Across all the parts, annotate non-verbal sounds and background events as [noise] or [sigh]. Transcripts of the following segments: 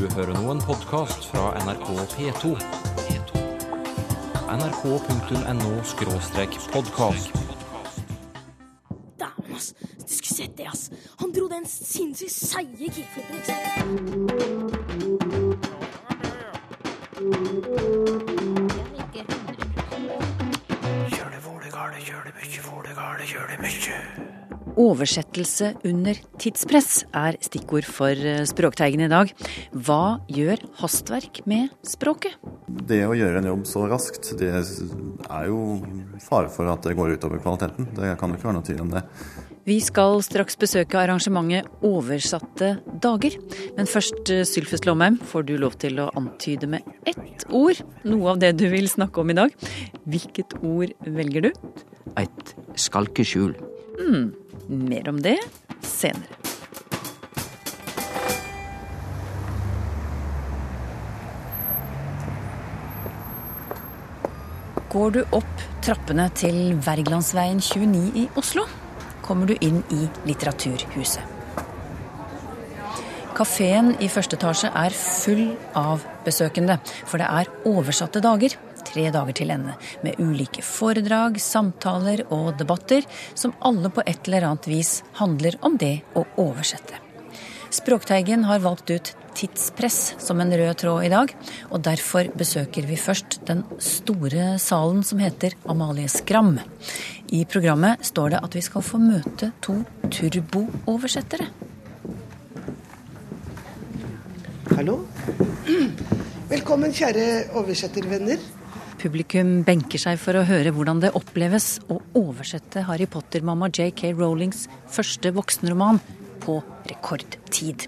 Du hører nå en podkast fra NRK P2. nrk.no-podkast. Dæven, ass. Du skulle sett det, ass. Han dro den sinnssykt seige kickflipen, ikke sant? Oversettelse under tidspress er stikkord for eh, Språkteigen i dag. Hva gjør hastverk med språket? Det å gjøre en jobb så raskt, det er jo fare for at det går utover kvaliteten. Det kan jo ikke være noe tvil om det. Vi skal straks besøke arrangementet Oversatte dager. Men først, eh, Sylfest Lomheim, får du lov til å antyde med ett ord noe av det du vil snakke om i dag. Hvilket ord velger du? Et skalkeskjul. Mer om det senere. Går du opp trappene til Wergelandsveien 29 i Oslo, kommer du inn i Litteraturhuset. Kafeen i første etasje er full av besøkende, for det er oversatte dager. Tre dager til ende, med ulike foredrag, samtaler og debatter som alle på et eller annet vis handler om det å oversette. Språkteigen har valgt ut tidspress som en rød tråd i dag, og derfor besøker vi først den store salen som heter Amalie Skram. I programmet står det at vi skal få møte to turbooversettere. Hallo. Velkommen, kjære oversettervenner. Publikum benker seg for å høre hvordan det oppleves å oversette Harry Potter-mamma J.K. Rowlings første voksenroman på rekordtid.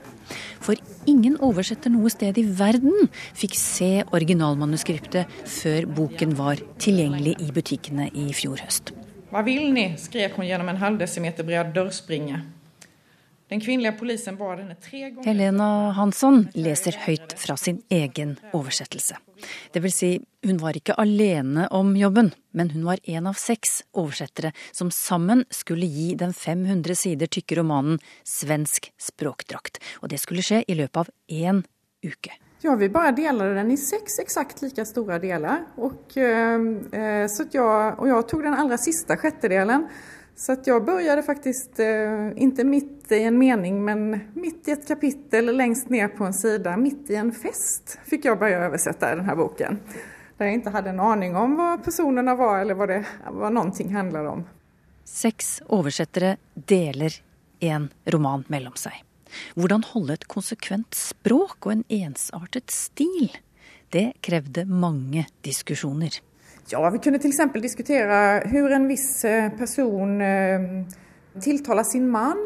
For ingen oversetter noe sted i verden fikk se originalmanuskriptet før boken var tilgjengelig i butikkene i fjor høst. Hva vil ni? skrek hun gjennom en halv desimeter bred dørspringe. Den kvinnelige polisen bar henne tre ganger Helena Hansson leser høyt fra sin egen oversettelse. Det vil si, hun var ikke alene om jobben, men hun var en av seks oversettere som sammen skulle gi den 500 sider tykke romanen Svensk språkdrakt. Og det skulle skje i løpet av én uke. Ja, vi bare delte den i seks eksakt like store deler. Og, eh, så att jeg och jag tog den aller siste sjättedelen. Så att jag började faktiskt, eh, inte mitt i en mening, men mitt i ett kapitel längst ner på en sida, mitt i en fest, fick jag börja översätta den här boken. Där jag inte hade en aning om vad personerna var eller vad, det, vad någonting handlade om. Seks oversettere deler en roman mellom seg. Hvordan holde et konsekvent språk og en ensartet stil? Det krevde mange diskusjoner. Ja, vi kunne f.eks. diskutere hvordan en viss eh, person tiltaler sin man.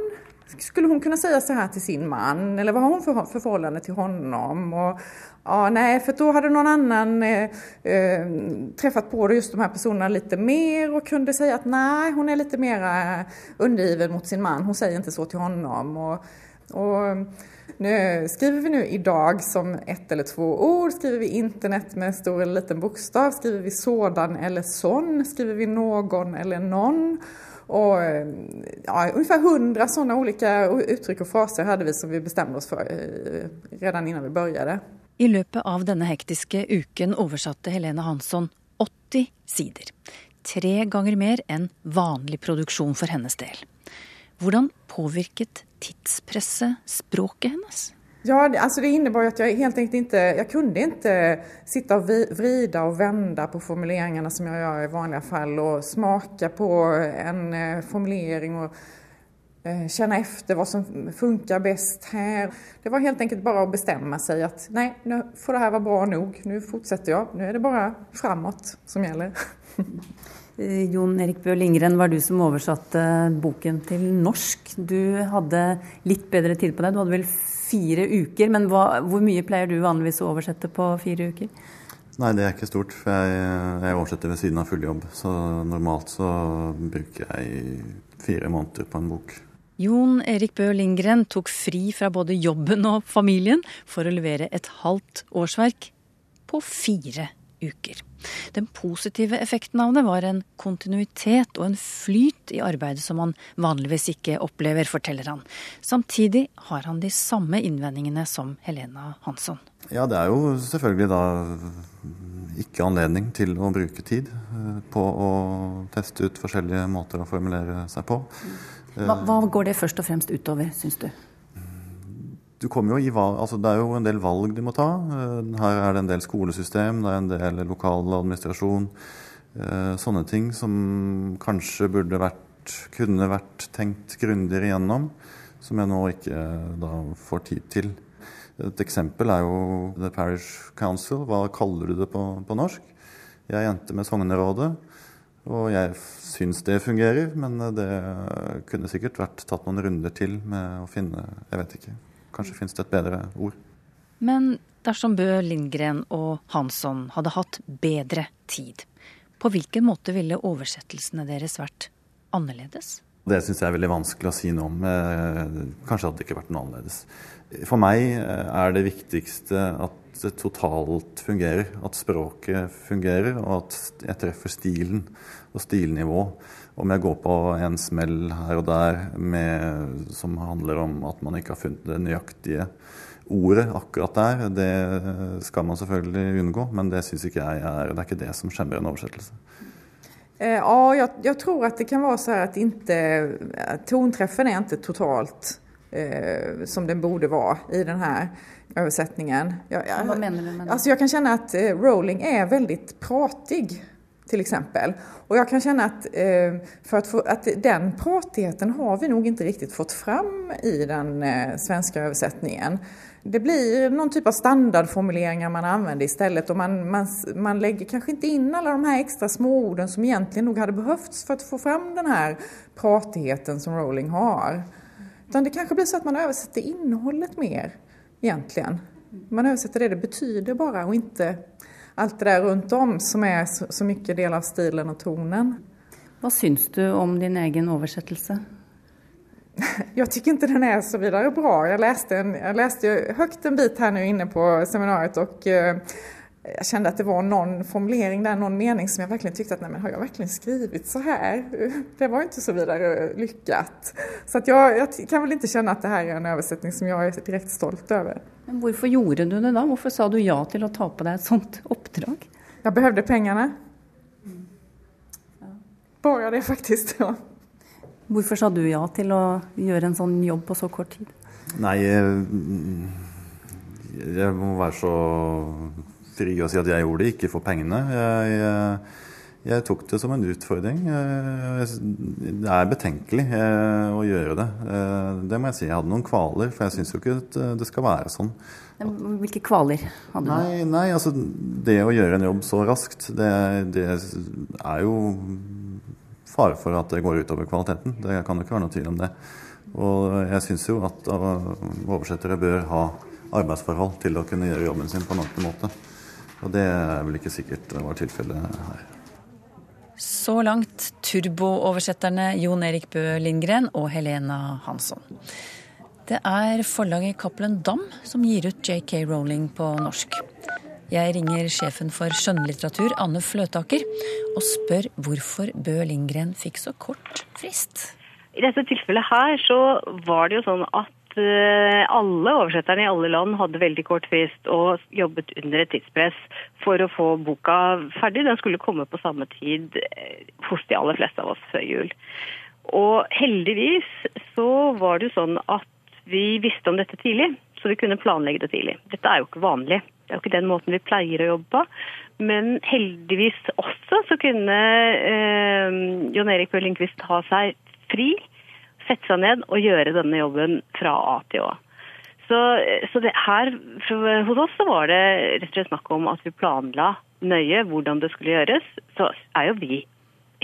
Skulle hun kunne si så här till sin man? Eller vad har hun för, för förhållande till honom? Och, ja, nej, för då hade någon annan eh, eh, på just de här personerna lite mer och kunde säga att nej, hon är lite mer undergiven mot sin man. Hon säger inte så till honom. Och, och nu skriver vi nu idag som ett eller två ord, skriver vi internet med stor eller liten bokstav, skriver vi sådan eller sån, skriver vi någon eller någon. Och ja, ungefär hundra sådana olika uttryck och fraser hade vi som vi bestämde oss för eh, redan innan vi började. I løpet av denne hektiske uken oversatte Helene Hansson 80 sider. Tre ganger mer enn vanlig produksjon for hennes del. Hvordan påvirket tidspresset språket hennes? Ja, altså det innebar ju att jag helt enkelt inte, jag kunde inte sitta och vi- vrida och vända på formuleringarna som jag gör i vanliga fall och smaka på en eh, formulering eh, känna efter vad som funkar bäst här. Det var helt enkelt bara att bestämma sig att nej, nu får det här vara bra nog. Nu fortsätter jag. Nu är det bara framåt som gäller. [laughs] Eh, Jon Erik Bø Lindgren var du som oversatte boken til norsk. Du hadde litt bedre tid på deg. Du hadde vel fire uker. Men hva, hvor mye pleier du vanligvis å oversette på fire uker? Nei, det er ikke stort, for jeg, jeg oversetter ved siden av fulljobb. Så normalt så bruker jeg fire måneder på en bok. Jon Erik Bø Lindgren tok fri fra både jobben og familien for å levere et halvt årsverk på fire uker. Den positive effekten av det var en kontinuitet og en flyt i arbeidet som han vanligvis ikke opplever, forteller han. Samtidig har han de samme innvendingene som Helena Hansson. Ja, det er jo selvfølgelig da ikke anledning til å bruke tid eh, på å teste ut forskjellige måter å formulere seg på. Hva, hva går det først og fremst utover, syns du? Du kommer jo i valg, altså Det er jo en del valg de må ta. Eh, her er det en del skolesystem, det er en del lokal administrasjon. Eh, sånne ting som kanskje burde vært, kunne vært tenkt grundigere igjennom, som jeg nå ikke da får tid til. Et eksempel er jo The Parish Council. Hva kaller du det på, på norsk? Jeg endte med Sognerådet. Og jeg syns det fungerer, men det kunne sikkert vært tatt noen runder til med å finne Jeg vet ikke. Kanskje finnes det et bedre ord. Men dersom Bø Lindgren og Hansson hadde hatt bedre tid, på hvilken måte ville oversettelsene deres vært annerledes? Det syns jeg er veldig vanskelig å si noe om. Eh, kanskje hadde det ikke vært noe annerledes. For meg eh, er det viktigste at det totalt fungerer. At språket fungerer, og at jeg treffer stilen og stilnivå. Om jeg går på en smell her og der med, som handler om at man ikke har funnet det nøyaktige ordet akkurat der, det skal man selvfølgelig unngå. Men det syns ikke jeg er Det er ikke det som skjemmer en oversettelse. Eh, ja, jeg, jeg, tror at det kan være så at inte, tonträffen ikke totalt eh, som den borde være i denne översättningen. Jag, jag, Vad menar du med det? Alltså jag kan känna att eh, Rowling är väldigt pratig till exempel. Och jag kan känna att, eh, för att, få, att den pratigheten har vi nog inte riktigt fått fram i den eh, svenska översättningen. Det blir någon typ av standardformuleringar man använder istället och man, man, man lägger kanske inte in alla de här extra småorden som egentligen nog hade behövts för att få fram den här pratigheten som Rowling har. Utan det kanske blir så att man översätter innehållet mer egentligen. Man översätter det det betyder bara och inte allt det där runt om som är så, mycket del av stilen och tonen. Hva syns du om din egen oversettelse? [laughs] Jag tycker inte den är så vidare bra. Jag läste, en, jag läste högt en bit här nu inne på seminariet och eh, jag kände att det var någon formulering där, någon mening som jag verkligen tyckte att nej men har jag verkligen skrivit så här? [laughs] Det var inte så vidare lyckat. Så att jag, jag kan väl inte känna att det här är en översättning som jag är direkt stolt över. Men hvorfor gjorde du det da? Hvorfor sa du ja til å ta på deg et sånt oppdrag? Jag behövde pengarna. Bara det faktiskt. Ja. Hvorfor sa du ja til å gjøre en sånn jobb på så kort tid? Nei, jag jeg må være så fri å si at jeg gjorde det ikke for pengene. Jeg, jeg, jeg tok det som en utfordring. Det er betenkelig eh, å gjøre det. Eh, det må jeg si. Jeg hadde noen kvaler, for jeg syns jo ikke at det skal være sånn. Hvilke kvaler hadde du? Nei, nei, altså det å gjøre en jobb så raskt, det, det er jo fare for at det går utover kvaliteten. Det kan jo ikke være noe tvil om det. Og jeg syns jo at oversettere bør ha arbeidsforhold til å kunne gjøre jobben sin på en ordentlig måte. Og det er vel ikke sikkert det var tilfellet her. Så langt turbooversetterne Jon Erik Bø Lindgren og Helena Hansson. Det er forlaget Cappelen Dam som gir ut JK Rowling på norsk. Jeg ringer sjefen for skjønnlitteratur, Anne Fløtaker, og spør hvorfor Bø Lindgren fikk så kort frist. I dette tilfellet her så var det jo sånn at alle oversetterne i alle land hadde veldig kort frist og jobbet under et tidspress for å få boka ferdig. Den skulle komme på samme tid hos de aller fleste av oss før jul. Og heldigvis så var det jo sånn at vi visste om dette tidlig, så vi kunne planlegge det tidlig. Dette er jo ikke vanlig. Det er jo ikke den måten vi pleier å jobbe på. Men heldigvis også så kunne eh, Jon Erik Bøe Lindqvist ta seg fri, sette seg ned og gjøre denne jobben fra A til Å. Så, så det her hos oss så var det rett og slett snakk om at vi planla nøye hvordan det skulle gjøres. Så er jo vi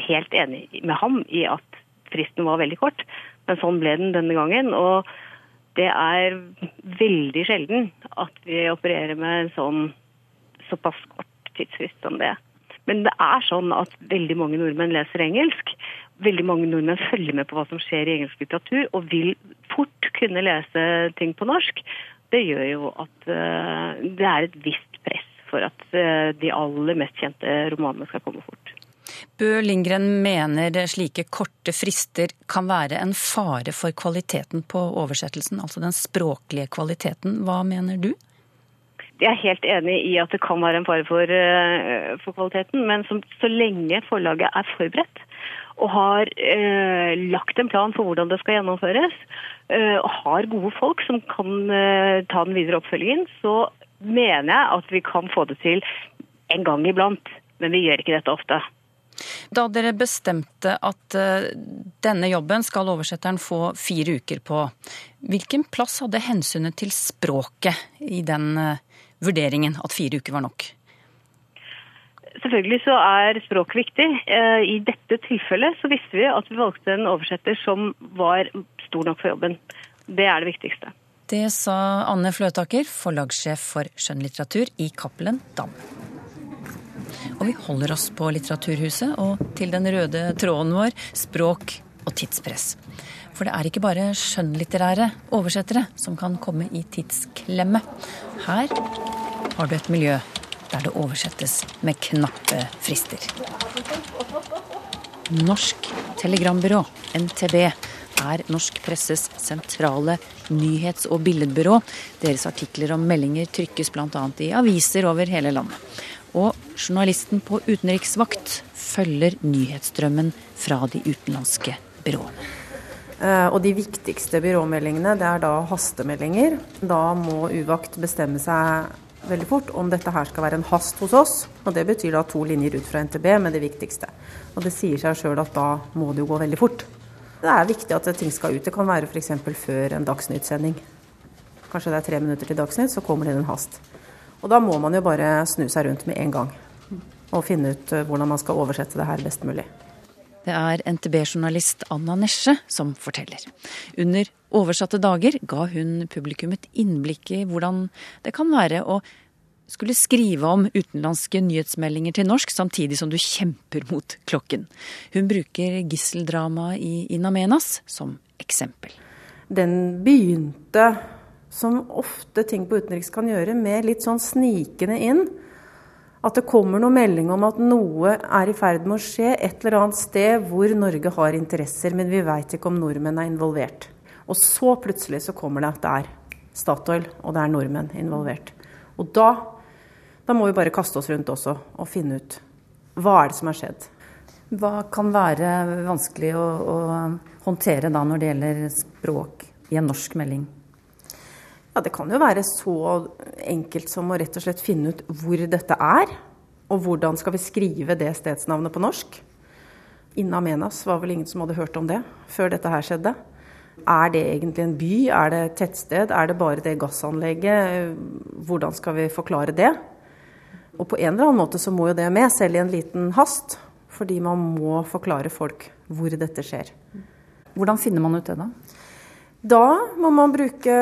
helt enig med ham i at fristen var veldig kort, men sånn ble den denne gangen. og det er veldig sjelden at vi opererer med en sånn såpass kort tidsfrist som det. Men det er sånn at veldig mange nordmenn leser engelsk. Veldig mange nordmenn følger med på hva som skjer i engelsk litteratur, og vil fort kunne lese ting på norsk. Det gjør jo at uh, det er et visst press for at eh, de aller mest kjente romanene skal komme fort. Bø Lindgren mener slike korte frister kan være en fare for kvaliteten på oversettelsen, altså den språklige kvaliteten. Hva mener du? Jeg er helt enig i at det kan være en fare for, eh, for kvaliteten, men som, så lenge forlaget er forberedt og har eh, lagt en plan for hvordan det skal gjennomføres, eh, og har gode folk som kan eh, ta den videre oppfølgingen, så mener jeg at vi kan få det til en gang iblant. Men vi gjør ikke dette ofte. Da dere bestemte at uh, denne jobben skal oversetteren få fire uker på, hvilken plass hadde hensynet til språket i den uh, vurderingen, at fire uker var nok? Selvfølgelig så er språk viktig. Uh, I dette tilfellet så visste vi at vi valgte en oversetter som var stor nok for jobben. Det er det viktigste. Det sa Anne Fløtaker, forlagssjef for skjønnlitteratur i Cappelen Dam. Og vi holder oss på Litteraturhuset og til den røde tråden vår språk og tidspress. For det er ikke bare skjønnlitterære oversettere som kan komme i tidsklemme. Her har du et miljø der det oversettes med knappe frister. Norsk Telegrambyrå, NTB, er norsk presses sentrale nyhets- og billedbyrå. Deres artikler og meldinger trykkes bl.a. i aviser over hele landet. Og journalisten på utenriksvakt følger nyhetsstrømmen fra de utenlandske byråene. Eh, og de viktigste byråmeldingene det er da hastemeldinger. Da må Uvakt bestemme seg veldig fort om dette her skal være en hast hos oss. Og det betyr da to linjer ut fra NTB med det viktigste. Og det sier seg sjøl at da må det jo gå veldig fort. Det er viktig at ting skal ut. Det kan være f.eks. før en Dagsnytt-sending. Kanskje det er tre minutter til Dagsnytt, så kommer det en hast. Og da må man jo bare snu seg rundt med en gang og finne ut eh, hvordan man skal oversette det her best mulig. Det er NTB-journalist Anna Nesje som forteller. Under oversatte dager ga hun publikum et innblikk i hvordan det kan være å skulle skrive om utenlandske nyhetsmeldinger til norsk samtidig som du kjemper mot klokken. Hun bruker gisseldramaet i In Amenas som eksempel. Den begynte som ofte ting på utenriks kan gjøre, med litt sånn snikende inn. At det kommer noen melding om at noe er i ferd med å skje et eller annet sted hvor Norge har interesser, men vi veit ikke om nordmenn er involvert. Og så plutselig så kommer det at det er Statoil, og det er nordmenn involvert. Og da, da må vi bare kaste oss rundt også og finne ut hva er det som har skjedd. Hva kan være vanskelig å, å håndtere da når det gjelder språk i en norsk melding? Ja, Det kan jo være så enkelt som å rett og slett finne ut hvor dette er. Og hvordan skal vi skrive det stedsnavnet på norsk. Inna Menas var vel ingen som hadde hørt om det før dette her skjedde. Er det egentlig en by? Er det et tettsted? Er det bare det gassanlegget? Hvordan skal vi forklare det? Og på en eller annen måte så må jo det med, selv i en liten hast. Fordi man må forklare folk hvor dette skjer. Hvordan finner man ut det, da? Da må man bruke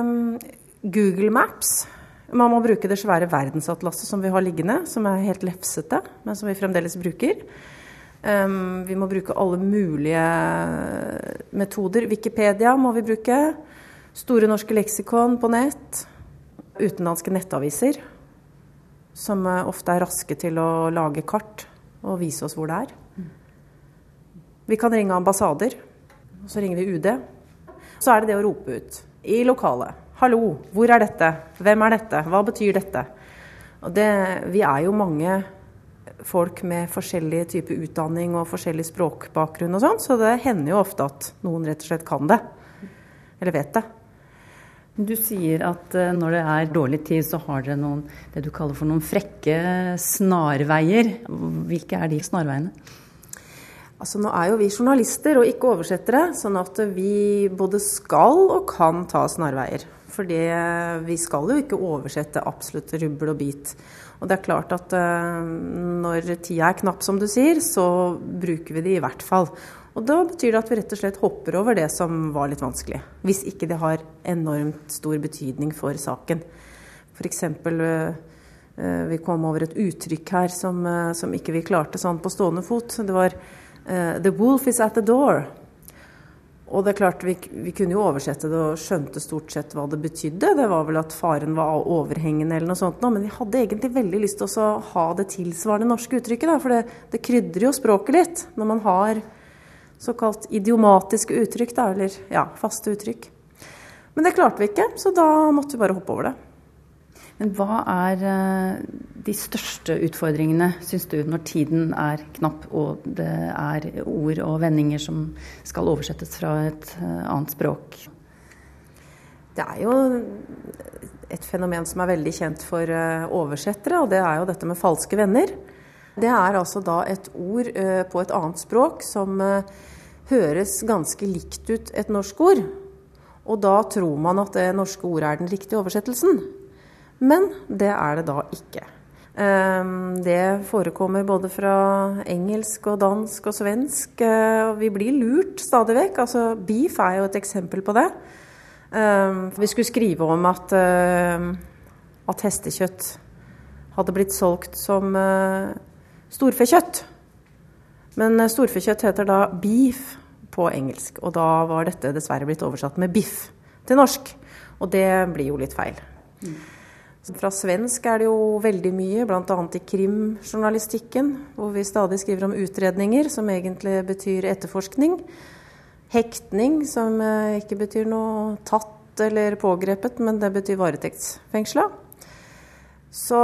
um, Google Maps. Man må bruke det svære verdensatlaset som vi har liggende, som er helt lefsete, men som vi fremdeles bruker. Um, vi må bruke alle mulige metoder. Wikipedia må vi bruke. Store norske leksikon på nett. Utenlandske nettaviser, som uh, ofte er raske til å lage kart og vise oss hvor det er. Vi kan ringe ambassader, og så ringer vi UD så er det det å rope ut i lokalet. Hallo, hvor er dette? Hvem er dette? Hva betyr dette? Det, vi er jo mange folk med forskjellig type utdanning og forskjellig språkbakgrunn og sånn, så det hender jo ofte at noen rett og slett kan det. Eller vet det. Du sier at eh, når det er dårlig tid, så har dere noen det du kaller for noen frekke snarveier. Hvilke er de snarveiene? Altså Nå er jo vi journalister og ikke oversettere, sånn at vi både skal og kan ta snarveier. For vi skal jo ikke oversette absolutt rubbel og bit. Og det er klart at uh, når tida er knapp, som du sier, så bruker vi det i hvert fall. Og da betyr det at vi rett og slett hopper over det som var litt vanskelig. Hvis ikke det har enormt stor betydning for saken. F.eks. Uh, uh, vi kom over et uttrykk her som, som ikke vi klarte sånn på stående fot. Det var the wolf is at the door. Og det er klart, vi, vi, kunne jo oversette det og skjønte stort sett hva det betydde. Det var vel at faren var overhengende eller noe sånt, men vi hadde egentlig veldig lyst til å ha det tilsvarende norske uttrykket. Da, for det, det krydrer jo språket litt når man har såkalt idiomatiske uttrykk, da, eller ja, faste uttrykk. Men det klarte vi ikke, så da måtte vi bare hoppe over det. Men hva er eh, de største utfordringene, syns du, når tiden er knapp og det er ord og vendinger som skal oversettes fra et eh, annet språk? Det er jo et fenomen som er veldig kjent for eh, oversettere, og det er jo dette med falske venner. Det er altså da et ord på et annet språk som høres ganske likt ut et norsk ord. Og da tror man at det norske ordet er den riktige oversettelsen. Men det er det da ikke. Ehm, det forekommer både fra engelsk og dansk og svensk. Eh, vi blir lurt stadig vekk. Altså, beef er jo et eksempel på det. Ehm, vi skulle skrive om at, eh, at hestekjøtt hadde blitt solgt som eh, storfekjøtt. Men storfekjøtt heter da beef på engelsk, og da var dette dessverre blitt oversatt med biff til norsk. Og det blir jo litt feil. Mm. Fra svensk er det jo veldig mye, bl.a. i krimjournalistikken, hvor vi stadig skriver om utredninger, som egentlig betyr etterforskning. Hektning, som eh, ikke betyr noe tatt eller pågrepet, men det betyr varetektsfengsla. Så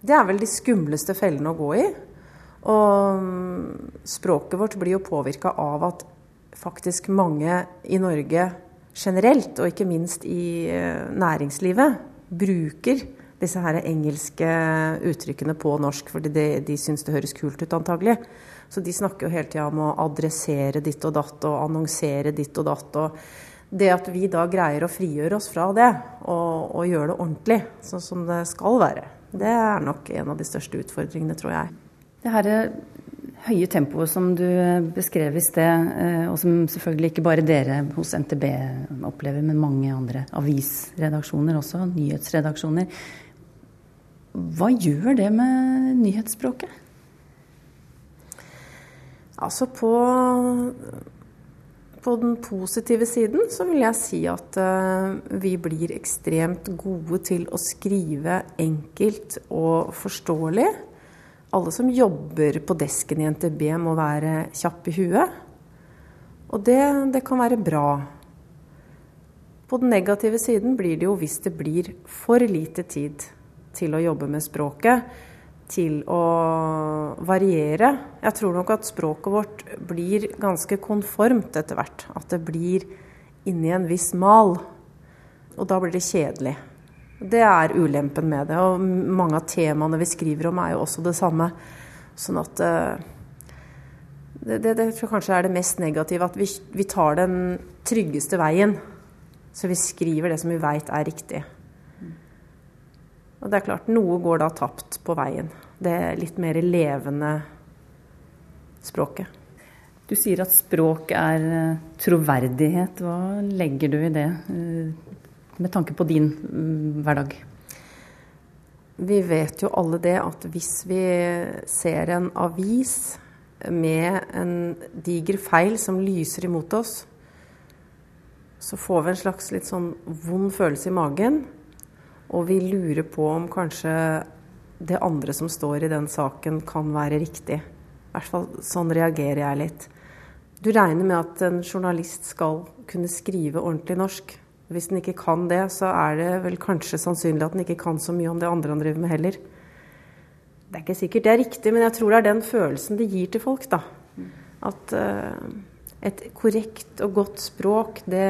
det er vel de skumleste fellene å gå i. Og mm, språket vårt blir jo påvirka av at faktisk mange i Norge generelt, og ikke minst i eh, næringslivet, bruker disse her engelske uttrykkene på norsk, fordi de, de syns det høres kult ut, antagelig. Så de snakker jo hele tida om å adressere ditt og datt og annonsere ditt og datt. og Det at vi da greier å frigjøre oss fra det og, og gjøre det ordentlig, sånn som det skal være, det er nok en av de største utfordringene, tror jeg. Det her høye tempoet som du beskrev i sted, eh, og som selvfølgelig ikke bare dere hos NTB opplever, men mange andre avisredaksjoner også, nyhetsredaksjoner. Hva gjør det med nyhetsspråket? Altså på, på den positive siden så vil jeg si at uh, vi blir ekstremt gode til å skrive enkelt og forståelig alle som jobber på desken i NTB, må være kjapp i huet. Og det, det, kan være bra. På den negative siden blir det jo hvis det blir for lite tid til å jobbe med språket, til å variere. Jeg tror nok at språket vårt blir ganske konformt etter hvert. At det blir inni en viss mal. Og da blir det kjedelig. Det er ulempen med det. Og mange av temaene vi skriver om, er jo også det samme. Sånn at uh, det, det, det, tror jeg kanskje er det mest negative. At vi, vi, tar den tryggeste veien. Så vi skriver det som vi veit er riktig. Og det er klart, noe går da tapt på veien. Det litt mer levende språket. Du sier at språk er eh, troverdighet. Hva legger du i det? Med tanke på din mm, hverdag? Vi vet jo alle det at hvis vi ser en avis med en diger feil som lyser imot oss, så får vi en slags litt sånn vond følelse i magen. Og vi lurer på om kanskje det andre som står i den saken, kan være riktig. I hvert fall sånn reagerer jeg litt. Du regner med at en journalist skal kunne skrive ordentlig norsk. Hvis den ikke kan det, så er det vel kanskje sannsynlig at den ikke kan så mye om det andre han driver med heller. Det er ikke sikkert det er riktig, men jeg tror det er den følelsen det gir til folk, da. At uh, et korrekt og godt språk, det,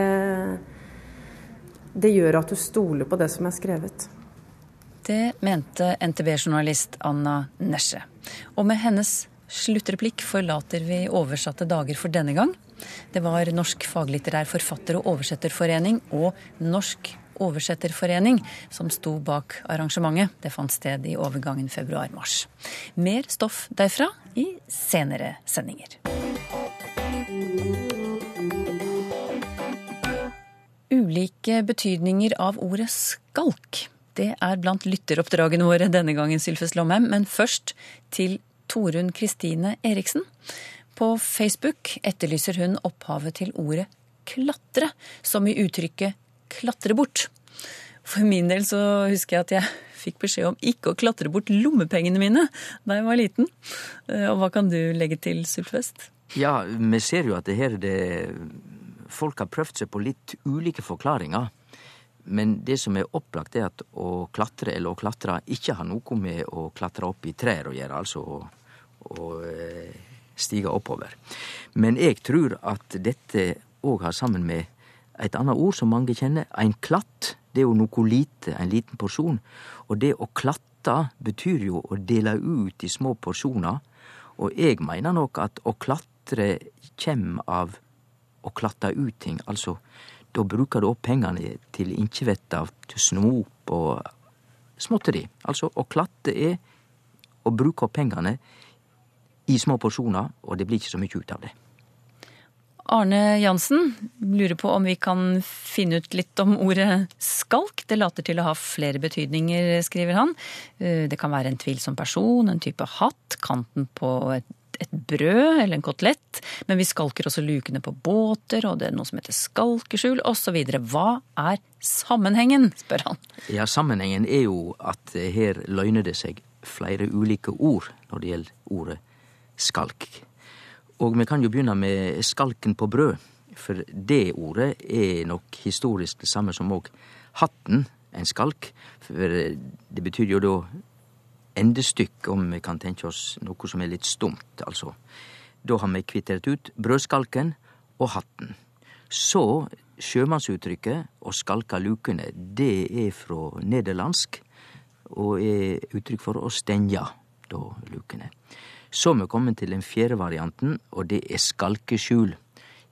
det gjør at du stoler på det som er skrevet. Det mente NTB-journalist Anna Nesje. Og med hennes sluttreplikk forlater vi oversatte dager for denne gang. Det var Norsk faglitterær forfatter- og oversetterforening og Norsk oversetterforening som sto bak arrangementet. Det fant sted i overgangen februar-mars. Mer stoff derfra i senere sendinger. Ulike betydninger av ordet skalk. Det er blant lytteroppdragene våre denne gangen, Sylfes Lomheim. Men først til Torunn Kristine Eriksen. På Facebook etterlyser hun opphavet til ordet klatre, som i uttrykket klatre bort. For min del så husker jeg at jeg fikk beskjed om ikke å klatre bort lommepengene mine da jeg var liten. Eh, og hva kan du legge til, Sulfest? Ja, vi ser jo at det her det Folk har prøvd seg på litt ulike forklaringer. Men det som er opplagt, er at å klatre eller å klatre ikke har noe med å klatre opp i trær å gjøre, altså å, å stige oppover. Men jeg tror at dette òg har sammen med et annet ord som mange kjenner, ein klatt. Det er jo noe lite, en liten porsjon. Og det å klatte betyr jo å dele ut i små porsjoner. Og jeg mener nok at å klatre kjem av å klatte ut ting. Altså, da bruker du opp pengene til inkjevett av snop og småtteri. Altså, å klatte er å bruke opp pengene i små porsjoner, og det blir ikke så mye ut av det. Arne Jansen lurer på om vi kan finne ut litt om ordet skalk. Det later til å ha flere betydninger, skriver han. Eh, det kan være en tvilsom person, en type hatt, kanten på et, et brød eller en kotelett. Men vi skalker også lukene på båter, og det er noe som heter skalkeskjul osv. Hva er sammenhengen, spør han. Ja, sammenhengen er jo at her løgner det seg flere ulike ord når det gjelder ordet skalk. Og vi kan jo begynne med skalken på brød, for det ordet er nok historisk det samme som òg hatten, en skalk. For det betyr jo da endestykk, om vi kan tenke oss noe som er litt stumt, altså. Da har vi kvittert ut brødskalken og hatten. Så sjømannsuttrykket 'å skalka lukene', det er fra nederlandsk og er uttrykk for å stenge da lukene. Så er vi kommet til den fjerde varianten, og det er skalkeskjul.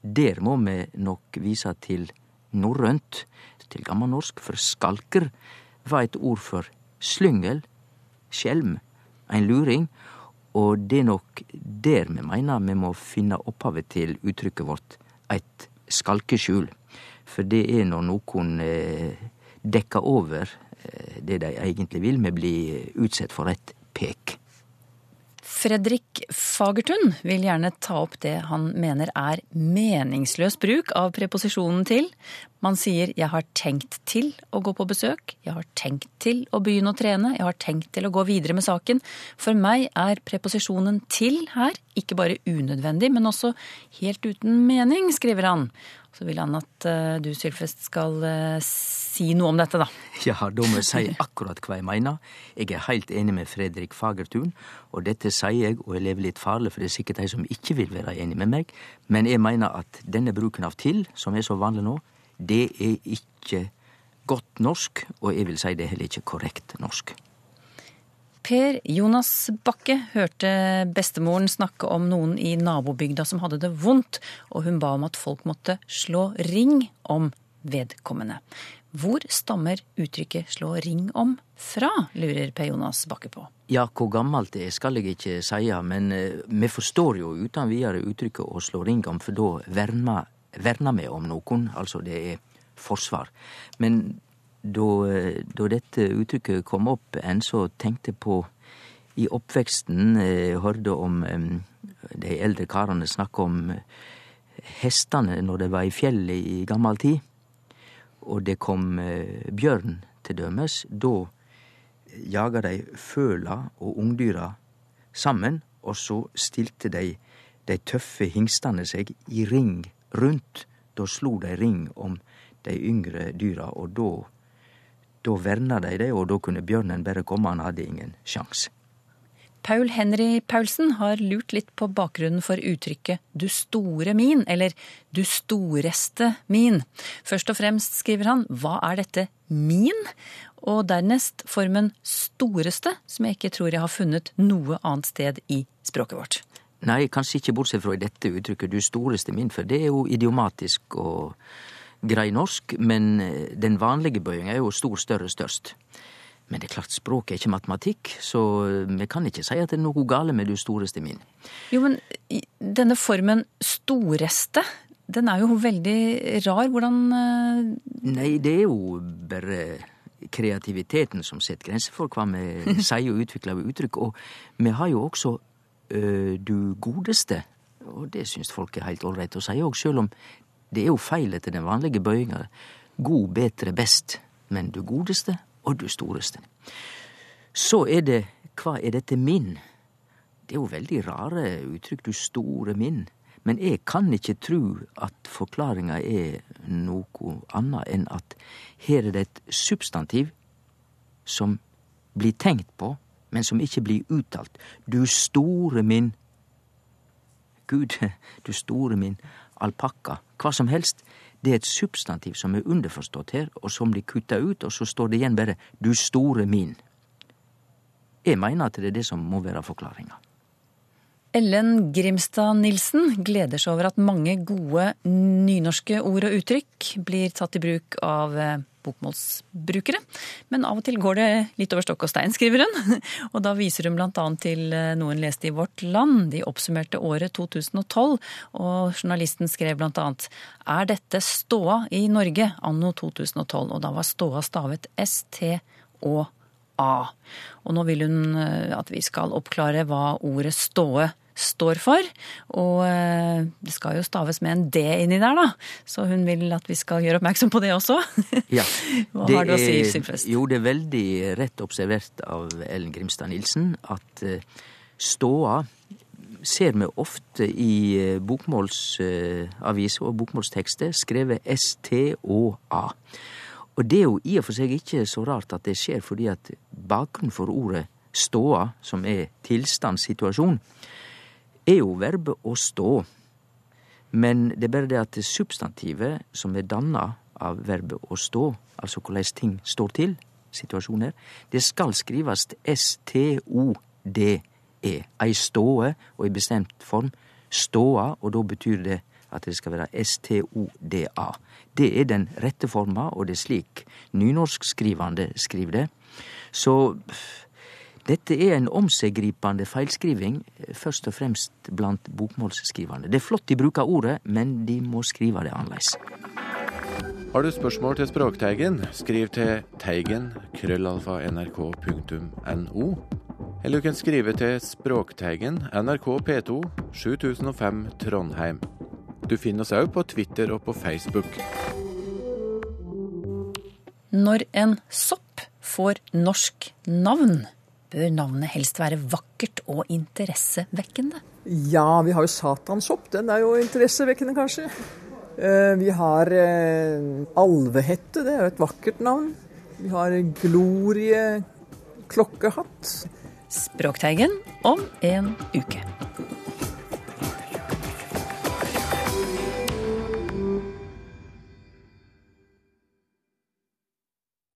Der må vi nok vise til norrønt, til gammelnorsk, for skalker var et ord for slyngel, skjelm, ein luring, og det er nok der vi mener vi må finne opphavet til uttrykket vårt, eit skalkeskjul. For det er når noen eh, dekker over eh, det de egentlig vil, vi blir utsett for et pek. Fredrik Fagertun vil gjerne ta opp det han mener er meningsløs bruk av preposisjonen til. Man sier 'jeg har tenkt til å gå på besøk', 'jeg har tenkt til å begynne å trene', 'jeg har tenkt til å gå videre med saken'. For meg er preposisjonen 'til' her ikke bare unødvendig, men også helt uten mening, skriver han. Så vil han at uh, du, Sylfest, skal uh, si noe om dette, da. [laughs] Ja, da må jeg si akkurat hva jeg mener. Jeg er helt enig med Fredrik Fagertun, og dette sier jeg, og jeg lever litt farlig, for det er sikkert de som ikke vil være enig med meg, men jeg mener at denne bruken av til, som er så vanlig nå, det er ikke godt norsk, og jeg vil si det er heller ikke korrekt norsk. Per Jonas Bakke hørte bestemoren snakke om noen i nabobygda som hadde det vondt, og hun ba om at folk måtte slå ring om vedkommende. Hvor stammer uttrykket 'slå ring om' fra, lurer Per Jonas Bakke på. Ja, hvor gammelt det er skal jeg ikke si, men uh, vi forstår jo uten videre uttrykket 'å slå ring om', for da verner vi om noen, altså det er forsvar. Men da, da dette uttrykket kom opp en, så tenkte på i oppveksten eh, hørte om eh, de eldre karene snakke om hestene når de var i fjellet i gammel tid og det kom eh, bjørn, til dømes, da jaga de føla og ungdyra sammen, og så stilte de de tøffe hingstene seg i ring rundt. Da slo de ring om de yngre dyra, og da da verna de det, og da kunne bjørnen bare komme, han hadde ingen sjans. Paul Henry Paulsen har lurt litt på bakgrunnen for uttrykket 'du store min', eller 'du storeste min'. Først og fremst skriver han 'hva er dette min'? Og dernest formen 'storeste', som jeg ikke tror jeg har funnet noe annet sted i språket vårt. Nei, kanskje ikke bortsett fra i dette uttrykket 'du storeste min', for det er jo idiomatisk og grei norsk, men den vanlige bøyinga er jo stor, større, størst. Men det er klart, språket er ikke matematikk, så vi kan ikke si at det er noe gale med du storeste min. Jo, men denne formen storeste, den er jo veldig rar. Hvordan uh... Nei, det er jo bare kreativiteten som setter grenser for hva vi [laughs] sier og utvikler ved uttrykk. Og vi har jo også ø, du godeste og det syns folk er helt ålreit å si òg, sjøl om det er jo feil etter den vanlige bøyinga. God, betre, best, men du godeste og du storeste. Så er det hva er dette min? Det er jo veldig rare uttrykk, du store min. Men jeg kan ikke tru at forklaringa er noe annet enn at her er det et substantiv som blir tenkt på, men som ikke blir uttalt. Du store min Gud, [laughs] du store min alpakka. Hva som helst. Det er et substantiv som er underforstått her, og som blir kutta ut, og så står det igjen bare du store min. Jeg mener at det er det som må være forklaringa. Ellen Grimstad Nilsen gleder seg over at mange gode nynorske ord og uttrykk blir tatt i bruk av eh, bokmålsbrukere. Men av og til går det litt over stokk og stein, skriver hun. [laughs] Og da viser hun bl.a. til eh, noe hun leste i Vårt Land. De oppsummerte året 2012, og journalisten skrev bl.a.: Er dette ståa i Norge anno 2012? Og da var ståa stavet S-T-Å. A. Og nå vil hun eh, at vi skal oppklare hva ordet ståe står for. Og eh, det skal jo staves med en D inni der, da. Så hun vil at vi skal gjøre oppmerksom på det også. [laughs] Ja, hva det har du å si, Sylfest? Jo, det er veldig rett observert av Ellen Grimstad Nilsen at eh, ståa ser vi ofte i eh, bokmålsaviser og bokmålstekster skrevet S-T-Å-A. Og det er jo i og for seg ikke så rart at det skjer, fordi at bakgrunnen for ordet ståa, som er tilstandssituasjon, er jo verbet å stå. Men det er bare det at substantivet som er danna av verbet å stå, altså hvordan ting står til, situasjoner, det skal skrives S-T-O-D-E. Ei ståe, og i bestemt form, ståa, og da betyr det at det skal være S-T-O-D-A. Det er den rette forma, og det er slik nynorskskrivande skriver det. Så dette er en omseggripande feilskriving, først og fremst blant bokmålsskriverne. Det er flott de bruker ordet, men de må skrive det annerledes. Har du spørsmål til Språkteigen, skriv til teigen krøllalfa nrk.no. Eller du kan skrive til Språkteigen, NRK P2, 7005 Trondheim. Du finner oss òg på Twitter og på Facebook. Når en sopp får norsk navn, bør navnet helst være vakkert og interessevekkende. Ja, vi har jo satansopp. Den er jo interessevekkende, kanskje. Eh, Vi har eh, alvehette, det er jo et vakkert navn. Vi har glorie klokkehatt. Språkteigen om en uke.